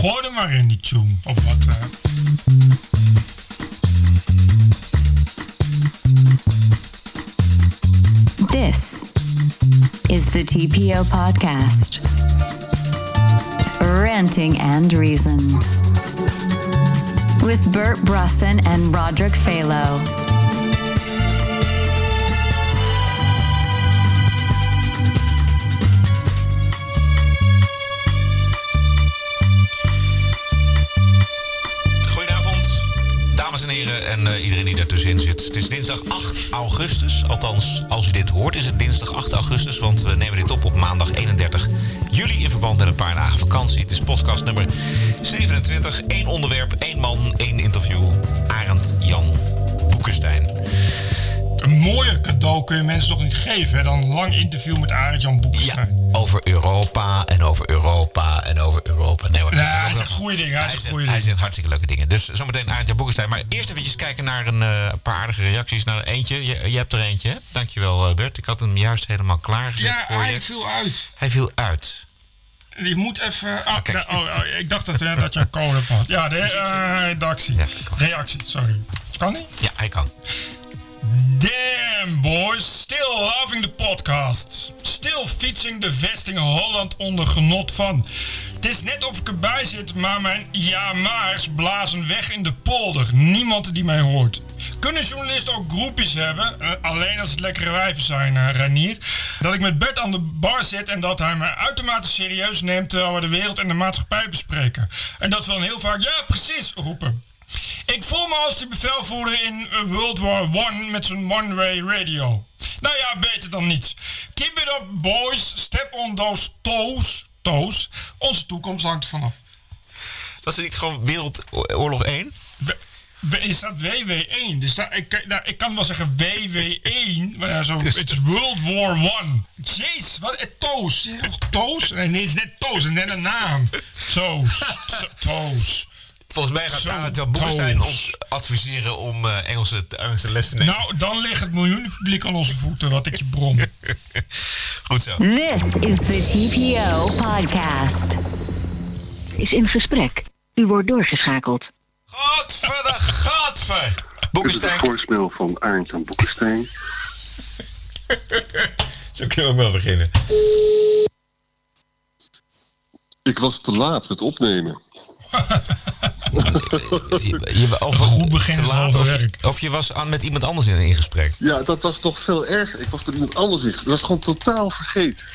gooi maar in die tune. Of wat. eh. This is the TPO podcast. Ranting and Reason. With Bert Brusson and Roderick Phalo. Die zit. Het is dinsdag 8 augustus. Althans, als u dit hoort, is het dinsdag 8 augustus. Want we nemen dit op op maandag 31 juli in verband met een paar dagen vakantie. Het is podcast nummer 27. Eén onderwerp, één man, één interview. Arend Jan Boekenstein. Een mooier cadeau kun je mensen toch niet geven hè, dan een lang interview met Arend-Jan Ja, Boekenstein. over Europa en over Europa en over Europa. Nee, hoor. Ja, hij zegt goede dingen. Hij, Hij zegt goede hij zegt hartstikke leuke dingen. Dus zometeen Arend Jan Boekenstein. Maar eerst eventjes kijken naar een eh, paar aardige reacties. Naar eentje. Je, je hebt er eentje, hè? Dankjewel, eh, Bert. Ik had hem juist helemaal klaargezet Ja, voor hij je. viel uit. Hij viel uit. Je moet even. Ah, nee, oh, oh, ik dacht dat, eh, dat je een code had. Ja, de redactie. Ja. Reactie, sorry. Kan niet? Ja, hij kan. Damn, boys. Still loving the podcast. Still fietsing de vesting Holland onder genot van. Het is net of ik erbij zit, maar mijn ja-maars blazen weg in de polder. Niemand die mij hoort. Kunnen journalisten ook groepjes hebben? Eh, alleen als het lekkere wijven zijn, eh Ranier. Dat ik met Bert aan de bar zit en dat hij mij uitermate serieus neemt terwijl we de wereld en de maatschappij bespreken. En dat we dan heel vaak ja, precies roepen. Ik voel me als die bevelvoerder in World War One met zijn one-way radio. Nou ja, beter dan niets. Keep it up, boys. Step on those toes. Toes. Onze toekomst hangt er vanaf. Was het niet gewoon Wereldoorlog 1? W- w- Is staat WW1? Dus daar, ik, daar, ik kan wel zeggen WW1, maar ja, zo, Dus- is World War One. Jeez, wat? eh, Toos. Is het nog Toos? Nee, nee, het is net Toos, is net een naam. Toos. Toos. Volgens mij gaat Zo, Arend Jan Boekenstein ons adviseren om eh, Engelse, Engelse les te nemen. Nou, dan ligt het miljoenenpubliek aan onze voeten, wat ik je brom. Goed zo. This is the TPO podcast. is in gesprek. U wordt doorgeschakeld. Godver! Dit is de Boekenstein. voicemail van Arend aan Boekenstein. Zo kunnen we ook wel beginnen. Ik was te laat met opnemen. Je, je, of, Goed begin laat, of, je- werk. of je was aan, met iemand anders in, in gesprek. Ja, dat was toch veel erger. Ik was met iemand anders in. Ik was gewoon totaal vergeten.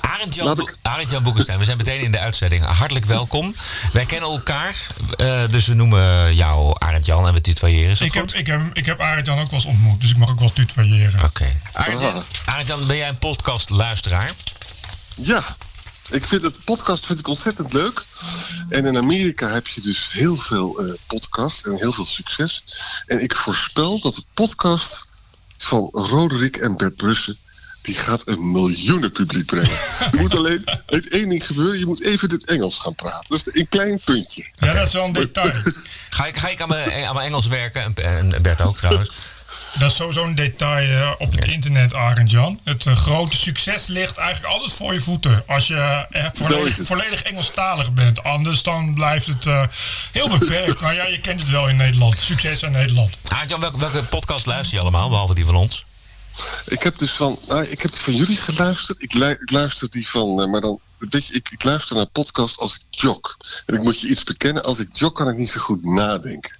Arend Jan, ik- Arend Jan Boekenstein, we zijn meteen in de uitzending. Hartelijk welkom. Wij kennen elkaar, eh, dus we noemen jou Arend Jan en we tutoyeren. Dat Ik heb, ik heb, ik heb Arend Jan ook wel eens ontmoet, dus ik mag ook wel tutoyeren. Oké. Arend, Jan- Ah. Arend Jan, ben jij een podcastluisteraar? Ja, ik vind het podcast vind ik ontzettend leuk. En in Amerika heb je dus heel veel eh podcasts en heel veel succes. En ik voorspel dat de podcast van Roderick en Bert Brussen... die gaat een miljoenen publiek brengen. Je moet alleen het één ding gebeuren. Je moet even het Engels gaan praten. Dus een klein puntje. Ja, dat is wel een detail. Ga ik, ga ik aan, mijn, aan mijn Engels werken? En, en Bert ook trouwens. Dat is sowieso een detail eh, op het internet, Arend Jan. Het eh, grote succes ligt eigenlijk altijd voor je voeten. Als je eh, volledig, volledig Engelstalig bent. Anders dan blijft het eh, heel beperkt. Maar ja, je kent het wel in Nederland. Succes in Nederland. Arend Jan, welke, welke podcast luister je allemaal, behalve die van ons? Ik heb dus van, nou, ik heb die van jullie geluisterd. Ik, lu- ik luister die van, eh, maar dan, weet je, ik, ik luister naar podcast als ik jog. En ik moet je iets bekennen, als ik jog kan ik niet zo goed nadenken.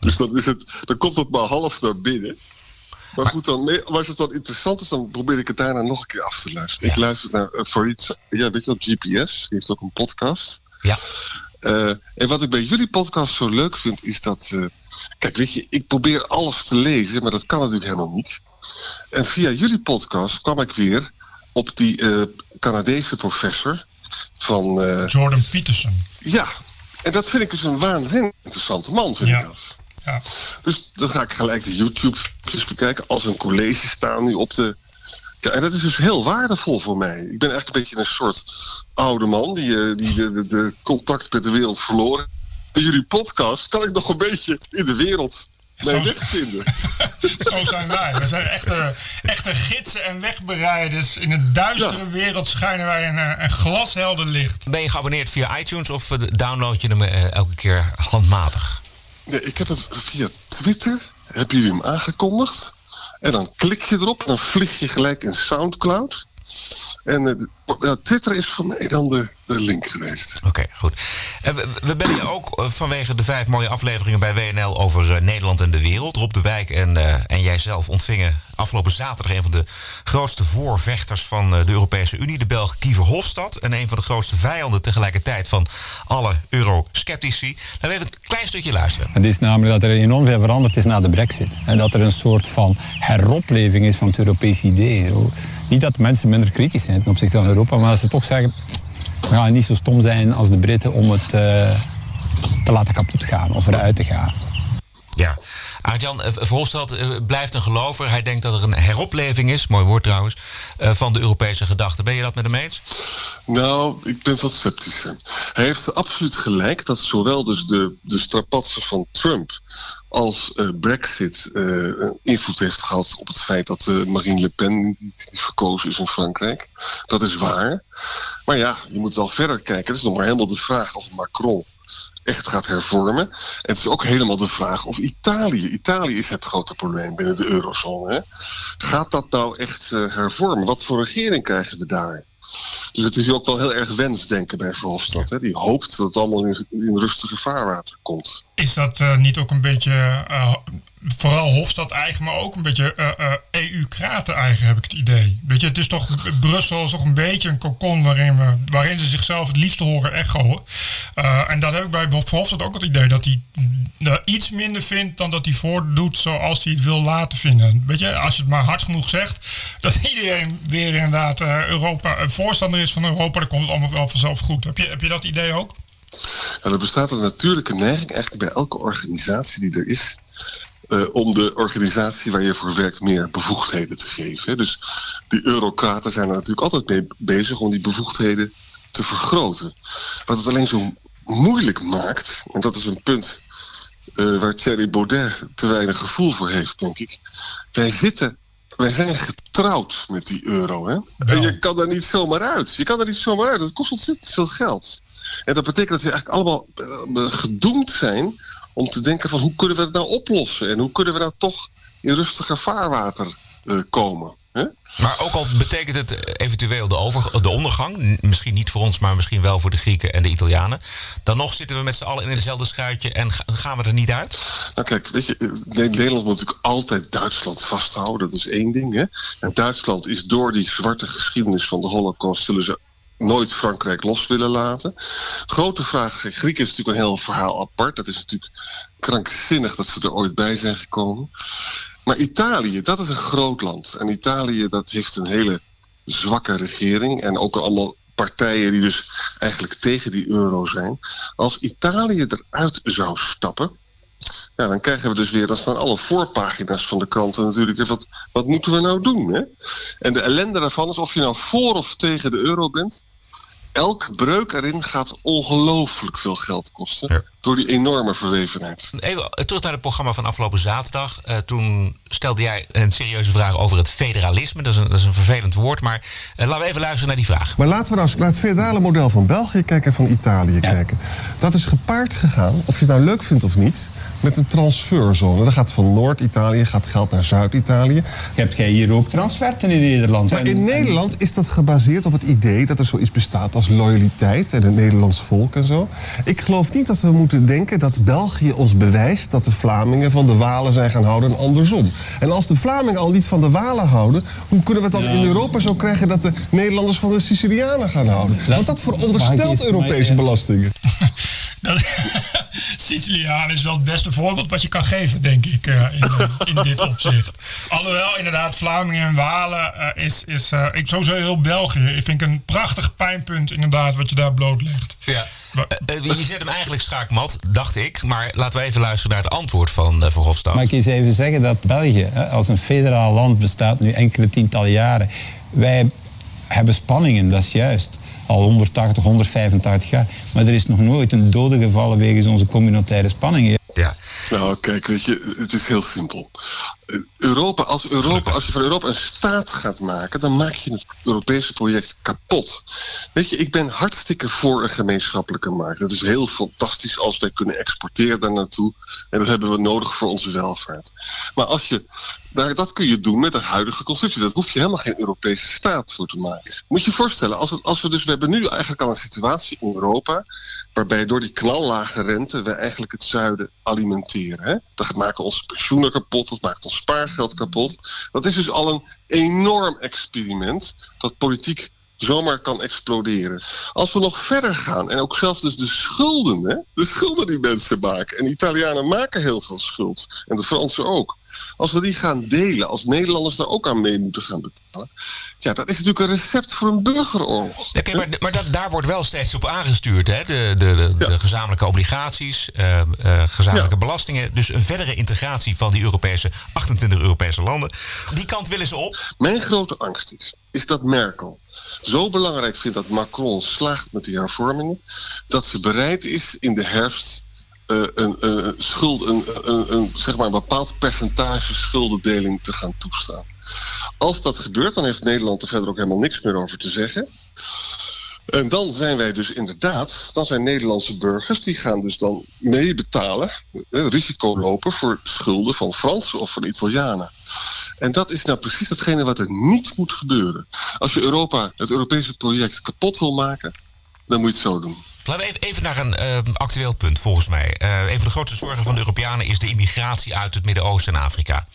Dus dan, is het, dan komt het maar half naar binnen. Maar goed, dan, nee, als het dan interessant is, dan probeer ik het daarna nog een keer af te luisteren. Ja. Ik luister naar uh, voor iets, ja, weet je wel, GPS, die heeft ook een podcast. Ja. Eh, en wat ik bij jullie podcast zo leuk vind, is dat. eh, kijk, weet je, ik probeer alles te lezen, maar dat kan natuurlijk helemaal niet. En via jullie podcast kwam ik weer op die eh, Canadese professor van. Jordan Peterson. ja, en dat vind ik dus een waanzinnig interessante man, vind Ja. ik dat. Ja. Dus dan ga ik gelijk de YouTube-filmpjes bekijken als een college staan nu op de. Ja, en dat is dus heel waardevol voor mij. Ik ben eigenlijk een beetje een soort oude man die, eh, die de, de, de contact met de wereld verloren. Bij jullie podcast kan ik nog een beetje in de wereld Zo- wegvinden. Zo zijn wij. We zijn echte, echte gidsen en wegbereiders. In een duistere Ja. wereld schijnen wij een, eh, een glashelder licht. Ben je geabonneerd via iTunes of eh, download je hem eh, elke keer handmatig? Nee, ik heb hem via Twitter, hebben jullie hem aangekondigd. En dan klik je erop, dan vlieg je gelijk in Soundcloud. En de- ja, Twitter is voor mij dan de, de link geweest. Oké, goed. En we, we bellen je ook eh, vanwege de vijf mooie afleveringen bij WNL over eh, Nederland en de wereld. Rob de Wijk en, eh, en jijzelf ontvingen afgelopen zaterdag een van de grootste voorvechters van eh, de Europese Unie, de Belg Kiever Hofstad. En een van de grootste vijanden tegelijkertijd van alle eurosceptici. Laten we even een klein stukje luisteren. Het is namelijk dat er enorm veel veranderd is na de brexit. En dat er een soort van heropleving is van het Europese idee. Niet dat mensen minder kritisch zijn ten opzichte van Europa, maar dat ze toch zeggen... we gaan niet zo stom zijn als de Britten om het eh, te laten kapot gaan of eruit te gaan. Ja, Arjan eh, Verhofstadt eh, blijft een gelover. Hij denkt dat er een heropleving is, mooi woord trouwens, eh, van de Europese gedachte. Ben je dat met hem eens? Nou, ik ben wat sceptischer. Hij heeft absoluut gelijk dat zowel dus de, de strapatsen van Trump als Brexit invloed heeft gehad op het feit dat Marine Le Pen niet verkozen is in Frankrijk. Dat is waar. Maar ja, je moet wel verder kijken. Het is nog maar helemaal de vraag of Macron echt gaat hervormen. En het is ook helemaal de vraag of Italië. Italië is het grote probleem binnen de eurozone. Gaat dat nou echt eh, hervormen? Wat voor regering krijgen we daar? Dus het is ook wel heel erg wensdenken bij Verhofstadt. Hè? Die hoopt dat het allemaal in, in rustige vaarwater komt. Is dat eh, niet ook een beetje, eh, vooral Hofstad eigen, maar ook een beetje eh, EU-kraten eigen, heb ik het idee. Weet je, het is toch, Brussel is toch een beetje een cocon waarin, we, waarin ze zichzelf het liefst horen echoen. En dat heb ik bij Verhofstadt ook het idee, dat hij iets minder vindt dan dat hij voordoet zoals hij het wil laten vinden. Weet je, als je het maar hard genoeg zegt, dat iedereen weer inderdaad Europa, een voorstander is van Europa, dan komt het allemaal wel vanzelf goed. Heb je, heb je dat idee ook? Nou, er bestaat een natuurlijke neiging eigenlijk bij elke organisatie die er is. eh, om de organisatie waar je voor werkt meer bevoegdheden te geven. hè. Dus die eurocraten zijn er natuurlijk altijd mee bezig om die bevoegdheden te vergroten. Wat het alleen zo moeilijk maakt, en dat is een punt eh, waar Thierry Baudet te weinig gevoel voor heeft, denk ik. Wij zitten, wij zijn getrouwd met die euro. Hè? En je kan daar niet zomaar uit. Je kan er niet zomaar uit. Dat kost ontzettend veel geld. En dat betekent dat we eigenlijk allemaal eh, gedoemd zijn om te denken van hoe kunnen we het nou oplossen? En hoe kunnen we nou toch in rustiger vaarwater eh, komen? Maar ook al betekent het eventueel de, over, de ondergang, misschien niet voor ons, maar misschien wel voor de Grieken en de Italianen, dan nog zitten we met z'n allen in hetzelfde schuitje en ga- gaan we er niet uit? Nou kijk, weet je, Ne- Nederland moet natuurlijk altijd Duitsland vasthouden. Dat is één ding. Hè? En Duitsland is door die zwarte geschiedenis van de holocaust... zullen ze nooit Frankrijk los willen laten. Grote vraag Grieken is natuurlijk een heel verhaal apart. Dat is natuurlijk krankzinnig dat ze er ooit bij zijn gekomen. Maar Italië, dat is een groot land. En Italië, dat heeft een hele zwakke regering. En ook allemaal partijen die dus eigenlijk tegen die euro zijn. Als Italië eruit zou stappen... Ja, dan krijgen we dus weer, dan staan alle voorpagina's van de kranten natuurlijk wat, wat moeten we nou doen? Hè? En de ellende daarvan is of je nou voor of tegen de euro bent, elk breuk erin gaat ongelooflijk veel geld kosten Ja. Door die enorme verwevenheid. Even eh, terug naar het programma van afgelopen zaterdag. Eh, toen stelde jij een serieuze vraag over het federalisme. Dat is een, dat is een vervelend woord, maar eh, laten we even luisteren naar die vraag. Maar laten we nou eens naar het federale model van België kijken en van Italië kijken. Dat is gepaard gegaan, of je het nou leuk vindt of niet, met een transferzone. Dan gaat van Noord-Italië gaat geld naar Zuid-Italië. Hebt jij hier ook transferten in Nederland? Maar En- in en- Nederland is dat gebaseerd op het idee dat er zoiets bestaat als loyaliteit en het Nederlands volk en zo. Ik geloof niet dat we moeten denken dat België ons bewijst dat de Vlamingen van de Walen zijn gaan houden en andersom. En als de Vlamingen al niet van de Walen houden, hoe kunnen we het dan Ja. in Europa zo krijgen dat de Nederlanders van de Sicilianen gaan houden? Want dat veronderstelt Europese ik- belastingen. Dat, Siciliaan is wel het beste voorbeeld wat je kan geven, denk ik, eh, in, in dit opzicht. Alhoewel, inderdaad, Vlamingen en Walen eh, is, is eh, ik sowieso heel België. Ik vind een prachtig pijnpunt, inderdaad, wat je daar blootlegt. Ja. Maar- je zet hem eigenlijk schaakmat, dacht ik. Maar laten we even luisteren naar het antwoord van uh, Verhofstadt. Mag ik eens even zeggen dat België hè, als een federaal land bestaat nu enkele tientallen jaren. Wij hebben spanningen, dat is juist. Al 180, 185 jaar. Maar er is nog nooit een dode gevallen wegens onze communautaire spanningen. Nou, kijk, weet je, het is heel simpel. Europa, als, Europa, als je van Europa een staat gaat maken, dan maak je het Europese project kapot. Weet je, ik ben hartstikke voor een gemeenschappelijke markt. Het is heel fantastisch als wij kunnen exporteren daar naartoe. En dat hebben we nodig voor onze welvaart. Maar als je, daar, dat kun je doen met de huidige constructie. Daar hoef je helemaal geen Europese staat voor te maken. Moet je je voorstellen, als, het, als we dus, we hebben nu eigenlijk al een situatie in Europa waarbij door die knallage rente we eigenlijk het zuiden alimenteren. Hè? Dat maakt ons pensioenen kapot, dat maakt ons spaargeld kapot. Dat is dus al een enorm experiment dat politiek zomaar kan exploderen. Als we nog verder gaan en ook zelfs dus de schulden, de schulden die mensen maken. En Italianen maken heel veel schuld en de Fransen ook. Als we die gaan delen, als Nederlanders daar ook aan mee moeten gaan betalen. Ja, dat is natuurlijk een recept voor een burgeroorlog. Oké, maar maar dat, daar wordt wel steeds op aangestuurd. Hè? De, de, de, Ja. de gezamenlijke obligaties, eh, eh, gezamenlijke Ja. belastingen. Dus een verdere integratie van die Europese, 28 Europese landen. Die kant willen ze op. Mijn grote angst is, is dat Merkel zo belangrijk vindt dat Macron slaagt met die hervormingen, dat ze bereid is in de herfst eh, een, een, schuld, een, een, een, zeg maar een bepaald percentage schuldendeling te gaan toestaan. Als dat gebeurt, dan heeft Nederland er verder ook helemaal niks meer over te zeggen. En dan zijn wij dus inderdaad, dan zijn Nederlandse burgers, die gaan dus dan mee betalen, eh, risico lopen voor schulden van Fransen of van Italianen. En dat is nou precies datgene wat er niet moet gebeuren. Als je Europa, het Europese project kapot wil maken, dan moet je het zo doen. Laten we even, naar een eh, actueel punt, volgens mij. Eh, een van de grootste zorgen van de Europeanen is de immigratie uit het Midden-Oosten en Afrika.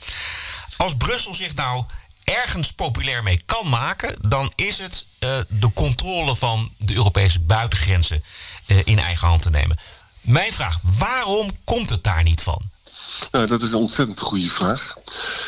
Als Brussel zich nou ergens populair mee kan maken, dan is het eh, de controle van de Europese buitengrenzen in eigen hand te nemen. Mijn vraag, waarom komt het daar niet van? Nou, dat is een ontzettend goede vraag.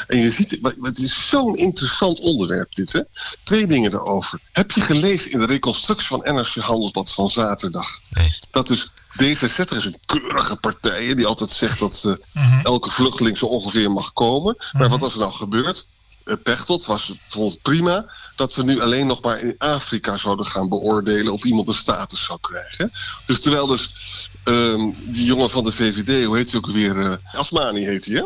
En je ziet, het is zo'n interessant onderwerp dit, hè? Twee dingen erover. Heb je gelezen in de reconstructie van NRC Handelsblad van zaterdag? Nee. Dat dus D66 is een keurige partij die altijd zegt dat ze elke vluchteling zo ongeveer mag komen. Maar wat is er nou gebeurd? Eh, Pechtold was het prima dat we nu alleen nog maar in Afrika zouden gaan beoordelen of iemand een status zou krijgen. Dus terwijl dus ehm, die jongen van de VVD, hoe heet hij ook weer? eh, Asmani heet hij, hè?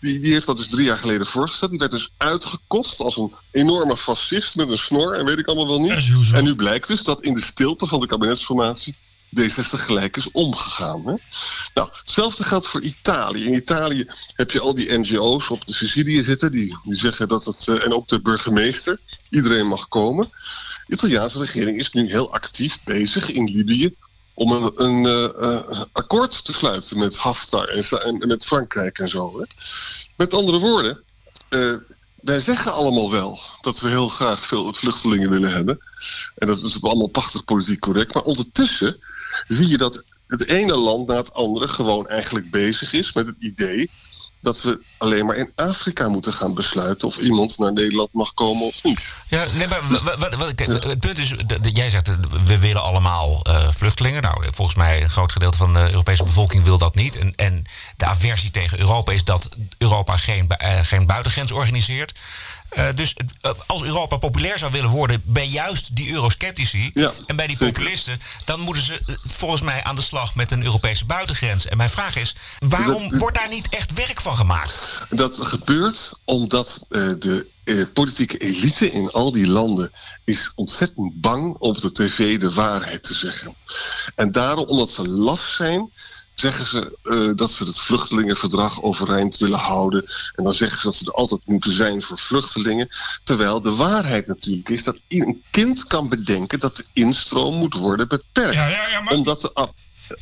Die, die heeft dat dus drie jaar geleden voorgesteld. Die werd dus uitgekost als een enorme fascist met een snor en weet ik allemaal wel niet. En nu blijkt dus dat in de stilte van de kabinetsformatie D60 gelijk is omgegaan. Hè? Nou, hetzelfde geldt voor Italië. In Italië heb je al die NGO's op de Sicilië zitten, die, die zeggen dat het, eh, en ook de burgemeester, iedereen mag komen. De Italiaanse regering is nu heel actief bezig in Libië om een, eh, eh, akkoord te sluiten met Haftar en, en met Frankrijk en zo. Hè? Met andere woorden, eh, wij zeggen allemaal wel dat we heel graag veel vluchtelingen willen hebben. En dat is allemaal prachtig politiek correct. Maar ondertussen zie je dat het ene land na het andere gewoon eigenlijk bezig is met het idee dat we alleen maar in Afrika moeten gaan besluiten of iemand naar Nederland mag komen of niet. Ja, nee, maar kijk, het punt is, jij zegt, eh, we willen allemaal eh, vluchtelingen. Nou, volgens mij een groot gedeelte van de Europese bevolking wil dat niet. En, en de aversie tegen Europa is dat Europa geen, eh, geen buitengrens organiseert. Dus als Europa populair zou willen worden bij juist die eurosceptici Ja, en bij die zeker. populisten, dan moeten ze volgens mij aan de slag met een Europese buitengrens. En mijn vraag is, waarom Dat- wordt daar niet echt werk van gemaakt? Dat gebeurt omdat eh, de eh, politieke elite in al die landen is ontzettend bang om op de tv de waarheid te zeggen. En daarom, omdat ze laf zijn, zeggen ze eh, dat ze het vluchtelingenverdrag overeind willen houden. En dan zeggen ze dat ze er altijd moeten zijn voor vluchtelingen. Terwijl de waarheid natuurlijk is dat een kind kan bedenken dat de instroom moet worden beperkt. Ja, ja, ja, maar- omdat, de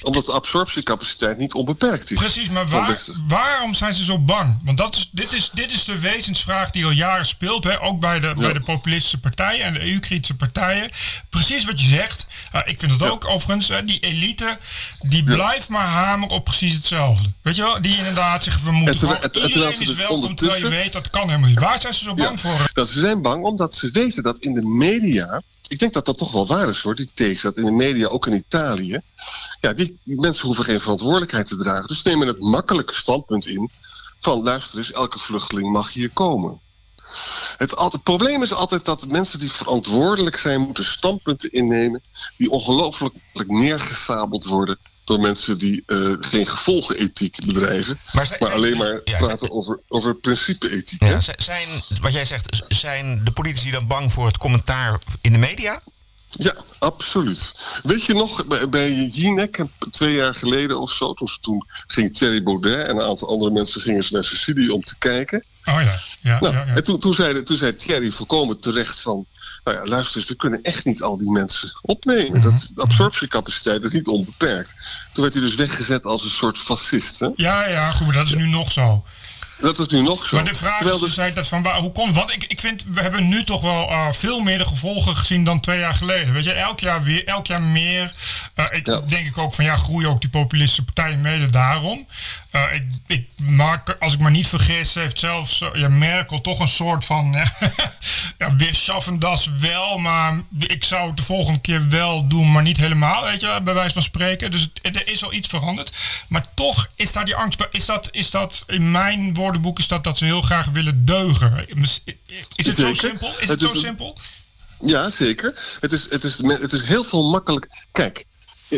omdat de absorptiecapaciteit niet onbeperkt is. Precies, maar waar, waarom zijn ze zo bang? Want dat is, dit, is, dit is de wezensvraag die al jaren speelt. Hè? Ook bij de, bij de populistische partijen en de EU-kritische partijen. Precies wat je zegt. Uh, ik vind het ook overigens. Hè, die elite die blijft maar hameren op precies hetzelfde. Weet je wel? Die inderdaad zeggen we moeten terwijl- gewoon... en terwijl Iedereen is dus welkom terwijl je weet dat kan helemaal niet. Waar zijn ze zo bang voor? Dat ze zijn bang omdat ze weten dat in de media. Ik denk dat dat toch wel waar is hoor, die these. Dat in de media, ook in Italië. Ja, die, mensen hoeven geen verantwoordelijkheid te dragen. Dus nemen het makkelijke standpunt in. Van luister eens, elke vluchteling mag hier komen. Het probleem is altijd dat mensen die verantwoordelijk zijn, moeten standpunten innemen. die ongelooflijk neergesabeld worden door mensen die eh, geen gevolgenethiek bedrijven, Maar maar, zijn- alleen maar ja, praten zijn- over, over principe-ethiek. Ja, zijn, wat jij zegt, zijn de politici dan bang voor het commentaar in de media? Ja, absoluut. Weet je nog, bij, bij Jinek, twee jaar geleden of zo, toen, toen ging Thierry Baudet en een aantal andere mensen gingen ze naar Sicilië om te kijken. Oh ja, ja, Nou, ja, ja. En toen, toen, zei, toen zei Thierry volkomen terecht van... Nou ja, luister eens, we kunnen echt niet al die mensen opnemen. Mhm. dat, de absorptiecapaciteit is niet onbeperkt. Toen werd hij dus weggezet als een soort fascist. Hè? Ja, ja, goed, maar dat is nu nog zo. Dat is nu nog zo. Maar de vraag Terwijl is dus altijd van waar, hoe komt Want ik, ik vind, we hebben nu toch wel eh, veel meer de gevolgen gezien dan twee jaar geleden. Weet je, elk jaar weer, elk jaar meer. Eh, ik Ja. denk ik ook van ja, groeien ook die populistische partijen mede daarom. Eh, ik, ik maak, als ik me niet vergis, heeft zelfs eh, ja, Merkel toch een soort van. ja, weer schaffen das wel, maar ik zou het de volgende keer wel doen, maar niet helemaal, weet je, bij wijze van spreken. Dus het- er is al iets veranderd. Maar toch is daar die angst. Is dat, is dat in mijn woordenboek is dat dat ze heel graag willen deugen? Is het zo simpel? Is het, Het zo is simpel? Ja, zeker. Het is, het, is, het is heel veel makkelijk. Kijk,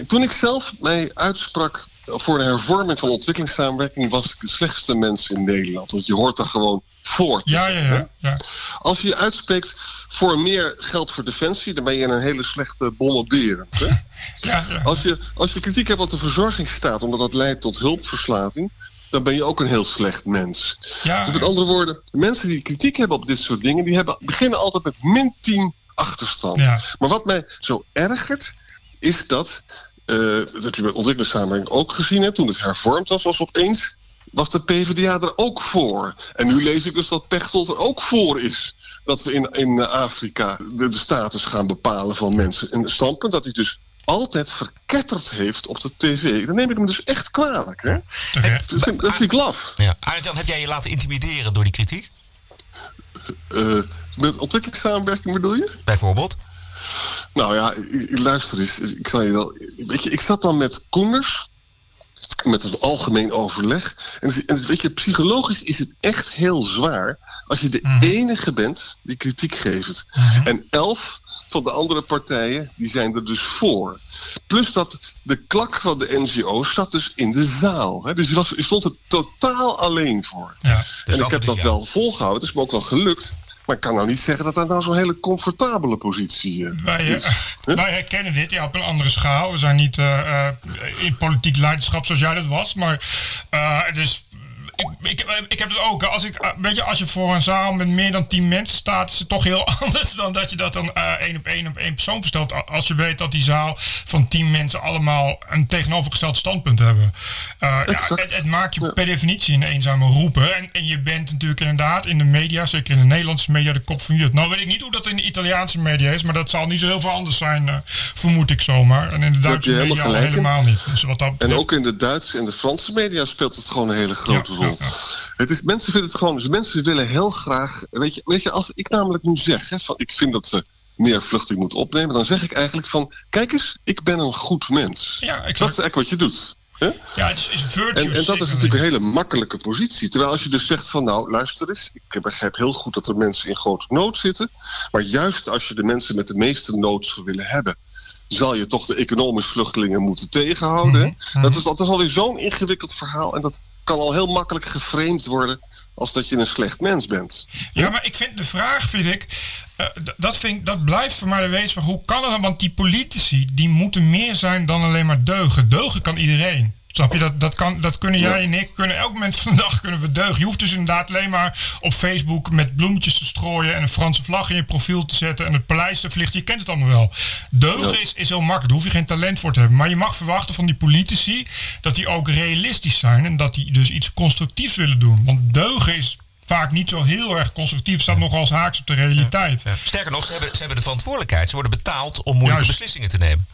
toen ik zelf mij uitsprak voor de hervorming van ontwikkelingssamenwerking, was ik de slechtste mens in Nederland. Want je hoort daar gewoon voor. Ja, ja, ja. ja. Als je je uitspreekt voor meer geld voor defensie, dan ben je een hele slechte bommenberend. Hè? ja, ja. Als, je, als je kritiek hebt op de verzorgingsstaat, omdat dat leidt tot hulpverslaving, dan ben je ook een heel slecht mens. Ja, Dus met andere woorden, mensen die kritiek hebben op dit soort dingen, die hebben, beginnen altijd met min 10 achterstand. Maar wat mij zo ergert, is dat, dat heb je bij ontwikkelingssamenwerking ook gezien, hè, toen het hervormd was, was opeens was de PvdA er ook voor. En nu lees ik dus dat Pechtold er ook voor is. Dat we in, in eh, Afrika de, de status gaan bepalen van mensen. Een standpunt dat hij dus altijd verketterd heeft op de tv. Dan neem ik hem dus echt kwalijk. Hè? Dat vind, dat vind ik laf. Ja. Arend-Jan, heb jij je laten intimideren door die kritiek? Eh, met ontwikkelingssamenwerking bedoel je? Bijvoorbeeld? Nou ja, luister eens. Ik, zal je wel, weet je, ik zat dan met Koenders. Met een algemeen overleg. En, weet je, psychologisch is het echt heel zwaar. Als je de enige bent die kritiek geeft. En elf van de andere partijen, die zijn er dus voor. Plus dat de klak van de NGO's zat dus in de zaal. Hè? Dus je, was, je stond er totaal alleen voor. Ja. Dus en ik heb dat ja. wel volgehouden. Het is me ook wel gelukt. Maar ik kan nou niet zeggen dat dat nou zo'n hele comfortabele positie eh, Wij, is. eh, wij herkennen dit ja, op een andere schaal. We zijn niet eh, in politiek leiderschap zoals jij dat was. Maar het is. Ik, ik, ik heb het ook. Als, ik, eh, weet je, als je voor een zaal met meer dan 10 mensen staat, is het toch heel anders dan dat je dat dan eh, één op één op één persoon verstelt. Als je weet dat die zaal van 10 mensen allemaal een tegenovergesteld standpunt hebben. Eh, ja, het, het maakt je per definitie een eenzame roeper. En, en je bent natuurlijk inderdaad in de media, zeker in de Nederlandse media, de kop van Jut. Nou weet ik niet hoe dat in de Italiaanse media is, maar dat zal niet zo heel veel anders zijn, eh, vermoed ik zomaar. En in de Duitse je helemaal media helemaal niet. Dus wat dat En ook in de Duitse en de Franse media speelt het gewoon een hele grote rol. ja, Het is, mensen vinden het gewoon, dus mensen willen heel graag. Weet je, weet je als ik namelijk nu zeg, hè, van, ik vind dat we meer vluchtelingen moeten opnemen, dan zeg ik eigenlijk van: kijk eens, ik ben een goed mens. Ja, exact. Dat is eigenlijk wat je doet. Hè? ja, het is, is virtue En, en dat is natuurlijk een hele makkelijke positie. Terwijl als je dus zegt van nou, luister eens, ik begrijp heel goed dat er mensen in grote nood zitten. Maar juist als je de mensen met de meeste nood zou willen hebben, zal je toch de economische vluchtelingen moeten tegenhouden. Mhm, Dat is, is alweer zo'n ingewikkeld verhaal. En dat kan al heel makkelijk geframed worden als dat je een slecht mens bent. Ja, maar ik vind de vraag, vind ik, eh, dat, vind, dat blijft voor mij de wees van hoe kan het dan? Want die politici, die moeten meer zijn dan alleen maar deugen. Deugen kan iedereen. Snap je? Dat, dat, kan, dat kunnen jij en ik, kunnen elk moment van de dag kunnen we deugen. Je hoeft dus inderdaad alleen maar op Facebook met bloemetjes te strooien en een Franse vlag in je profiel te zetten en het paleis te vlichten. Je kent het allemaal wel. Deugen is, is heel makkelijk, daar hoef je geen talent voor te hebben. Maar je mag verwachten van die politici dat die ook realistisch zijn en dat die dus iets constructiefs willen doen. Want deugen is vaak niet zo heel erg constructief, staat nogal als haaks op de realiteit. Ja. Sterker nog, ze hebben, ze hebben de verantwoordelijkheid. Ze worden betaald om moeilijke Juist. beslissingen te nemen.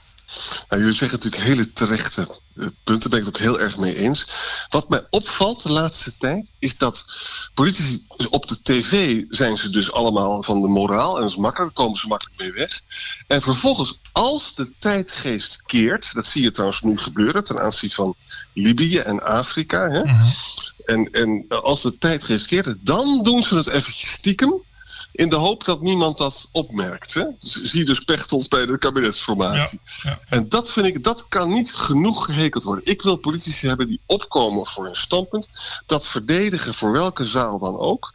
Nou, jullie zeggen natuurlijk hele terechte eh, punten, daar ben ik het ook heel erg mee eens. Wat mij opvalt de laatste tijd, is dat politici dus op de tv zijn ze dus allemaal van de moraal en dat is makkelijk, daar komen ze makkelijk mee weg. En vervolgens, als de tijdgeest keert, dat zie je trouwens nu gebeuren ten aanzien van Libië en Afrika. Hè? En, en als de tijdgeest keert, dan doen ze het eventjes stiekem. In de hoop dat niemand dat opmerkt. Hè? Zie dus Pechtold bij de kabinetsformatie. Ja, ja. En dat vind ik, dat kan niet genoeg gehekeld worden. Ik wil politici hebben die opkomen voor hun standpunt. Dat verdedigen voor welke zaal dan ook.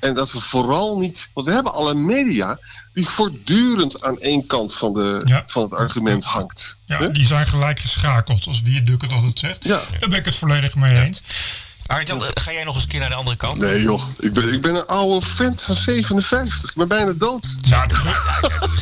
En dat we vooral niet. Want we hebben alle media die voortdurend aan één kant van, de, Ja. van het argument hangt. Ja, die zijn gelijk geschakeld, als Wierduk het altijd zegt. Ja. Daar ben ik het volledig mee eens. Arjan, eh, ga jij nog eens een keer naar de andere kant? Nee joh, ik ben, ik ben een oude vent van 57. Ik ben bijna dood. Nou,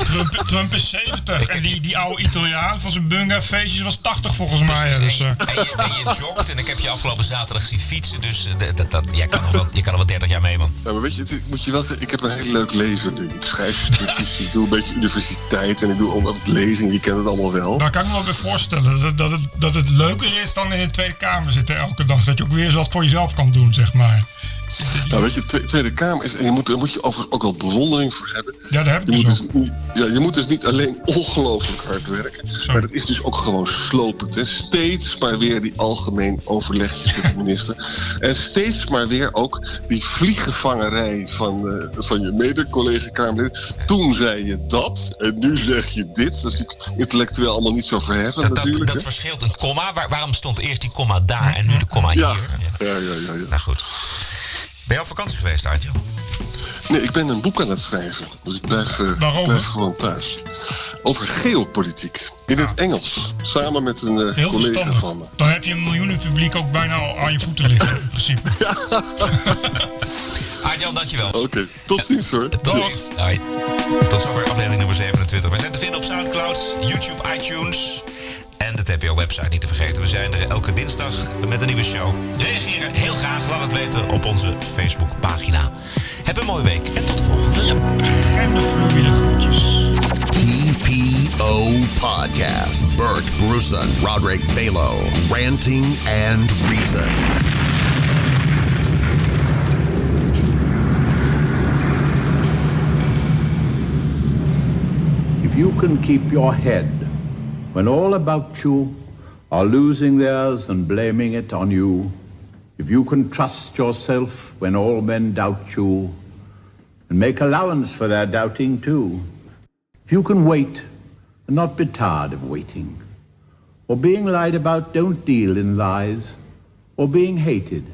Trump, Trump is 70. En die, die oude Italiaan van zijn bunga-feestjes was 80 volgens mij. Dus, en, eh, je, en, je, en je jogt en ik heb je afgelopen zaterdag zien fietsen. Dus eh, dat, dat, dat, jij, kan nog wel, je kan nog wel 30 jaar mee, man. Ja, maar weet je, het- moet je wel zeggen, ik heb een heel leuk leven nu. Ik schrijf stukjes, ik doe een beetje universiteit en ik doe ook wat lezing. Je kent het allemaal wel. daar kan ik me wel bij voorstellen. Dat, dat, het, dat het leuker is dan in de Tweede Kamer zitten elke dag. Dat je ook weer wat voor jezelf kan doen, zeg maar. Nou, weet je, Twe- Tweede Kamer is, en je moet, daar moet je over ook wel bewondering voor hebben. Ja, daar heb Je dus dus niet, ja, je moet dus niet alleen ongelooflijk hard werken, maar het is dus ook gewoon slopend. Hè? Steeds maar weer die algemeen overlegjes met de minister. En steeds maar weer ook die vlieggevangerij van, eh, van je mede-collega-Kamerlid. Toen zei je dat en nu zeg je dit. Dat is natuurlijk intellectueel allemaal niet zo verheffend Dat, dat, natuurlijk. dat hè? verschilt een komma. Waar- waarom stond eerst die komma daar en nu de komma ja. hier? Ja, ja, ja, ja. Nou goed. Ben je op vakantie geweest, Arjan? Nee, ik ben een boek aan het schrijven. Dus ik blijf, eh, blijf gewoon thuis. Over geopolitiek. In het Engels. Samen met een eh, Heel collega verstandig. van me. Dan heb je een miljoenen publiek ook bijna al aan je voeten liggen, in principe. Arjan, dankjewel. Oké, tot ziens hoor. Tot ziens. Tot zover aflevering nummer 27. We zijn te vinden op Soundcloud, YouTube, iTunes en de TPO-website niet te vergeten. We zijn er elke dinsdag met een nieuwe show. Reageren heel graag, laat het weten op onze Facebookpagina. Heb een mooie week en tot de volgende. Ja. Genderfluïde groetjes. TPO Podcast. Bert Bruson, Roderick Balo, Ranting and Reason. If you can keep your head when all about you are losing theirs and blaming it on you, if you can trust yourself when all men doubt you and make allowance for their doubting too, if you can wait and not be tired of waiting, or being lied about, don't deal in lies, or being hated,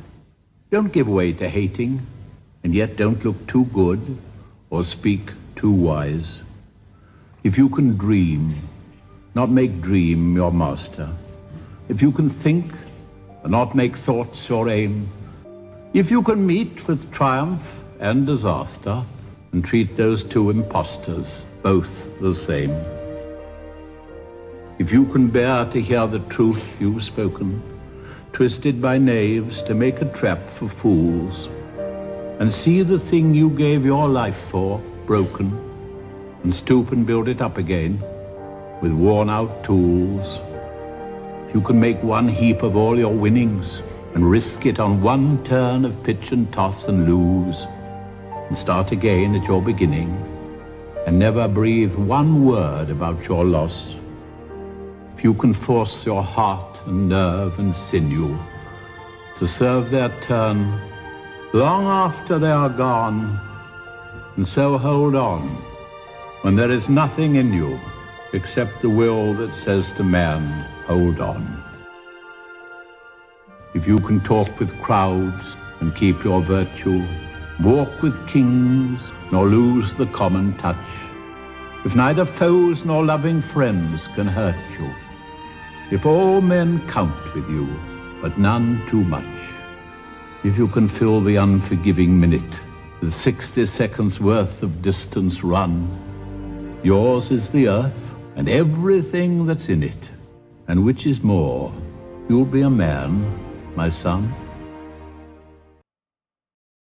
don't give way to hating, and yet don't look too good or speak too wise. If you can dream, not make dream your master. If you can think, and not make thoughts your aim. If you can meet with triumph and disaster, and treat those two impostors both the same. If you can bear to hear the truth you've spoken, twisted by knaves to make a trap for fools, and see the thing you gave your life for broken, and stoop and build it up again with worn out tools. You can make one heap of all your winnings and risk it on one turn of pitch and toss and lose, and start again at your beginning, and never breathe one word about your loss. If you can force your heart and nerve and sinew to serve their turn long after they are gone, and so hold on when there is nothing in you except the will that says to man, hold on. If you can talk with crowds and keep your virtue, walk with kings nor lose the common touch, if neither foes nor loving friends can hurt you, if all men count with you, but none too much, if you can fill the unforgiving minute with 60 seconds worth of distance run, yours is the earth and everything that's in it, and which is more, you'll be a man, my son,